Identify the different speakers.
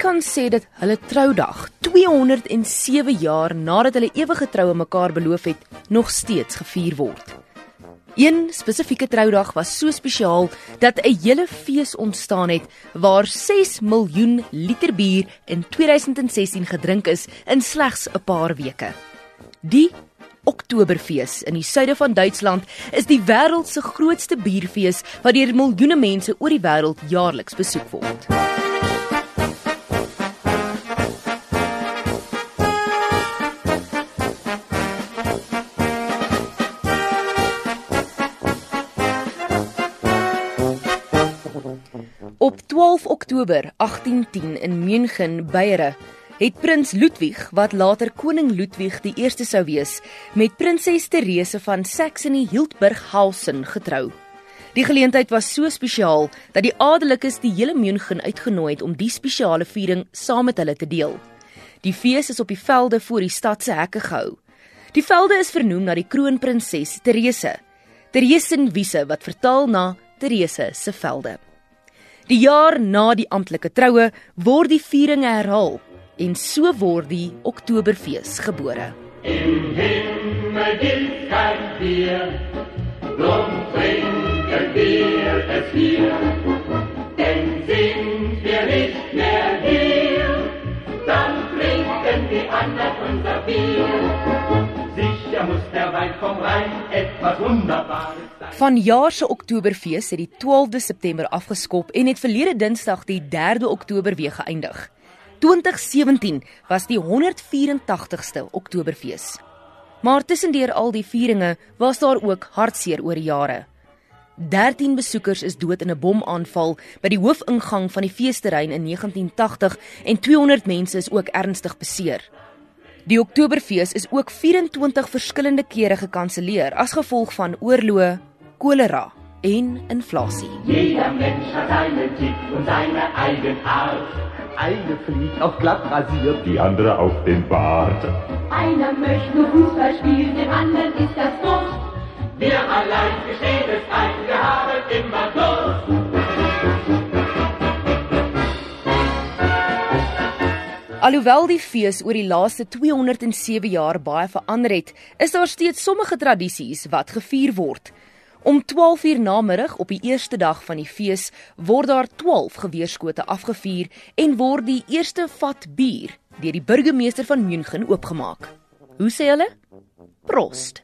Speaker 1: kan sê dat hulle troudag 207 jaar nadat hulle ewige troue mekaar beloof het, nog steeds gevier word. Een spesifieke troudag was so spesiaal dat 'n hele fees ontstaan het waar 6 miljoen liter bier in 2016 gedrink is in slegs 'n paar weke. Die Oktoberfees in die suide van Duitsland is die wêreld se grootste bierfees wat deur miljoene mense oor die wêreld jaarliks besoek word. Op 12 Oktober 1810 in München, Beiere, het prins Ludwig, wat later koning Ludwig die 1ste sou wees, met prinses Therese van Saxony-Hildburghausen getrou. Die geleentheid was so spesiaal dat die adellikes die hele München uitgenooi het om die spesiale viering saam met hulle te deel. Die fees is op die velde voor die stad se hekke gehou. Die velde is vernoem na die kroonprinses Therese. Theresienwiese wat vertaal na Therese se velde. Die jaar na die amptelike troue word die viering herhaal en so word die Oktoberfees gebore.
Speaker 2: Im Himmel gilt kein Bier, drum trinken wir es hier, denn sind wir nicht mehr hier, dann trinken die anderen unser Bier. Wein vom Rhein etwas Wunderbares
Speaker 1: Van jaar se Oktoberfees het die 12de September afgeskop en het verlede Dinsdag die 3de Oktober weer geëindig. 2017 was die 184ste Oktoberfees. Maar tussendeur al die vieringe was daar ook hartseer oor jare. 13 besoekers is dood in 'n bomaanval by die hoofingang van die feesterrein in 1980 en 200 mense is ook ernstig beseer. Die Oktoberfees is ook 24 verskillende kere gekanselleer as gevolg van oorloë, kolera en inflasie.
Speaker 2: Jeder Mensch hat einen Tick und seine Eigenart.
Speaker 3: Eine fliegt auf glatt rasiert, die andere auf den Bart.
Speaker 4: Einer möchte nur Fußball spielen, dem anderen ist das Durst.
Speaker 2: Wir allein gestehen
Speaker 1: Alhoewel die fees oor die laaste 207 jaar baie verander het, is daar steeds sommige tradisies wat gevier word. Om 12 uur namiddag op die eerste dag van die fees word daar 12 geweerskote afgevuur en word die eerste vat bier deur die burgemeester van München oopgemaak. Hoe sê hulle? Prost.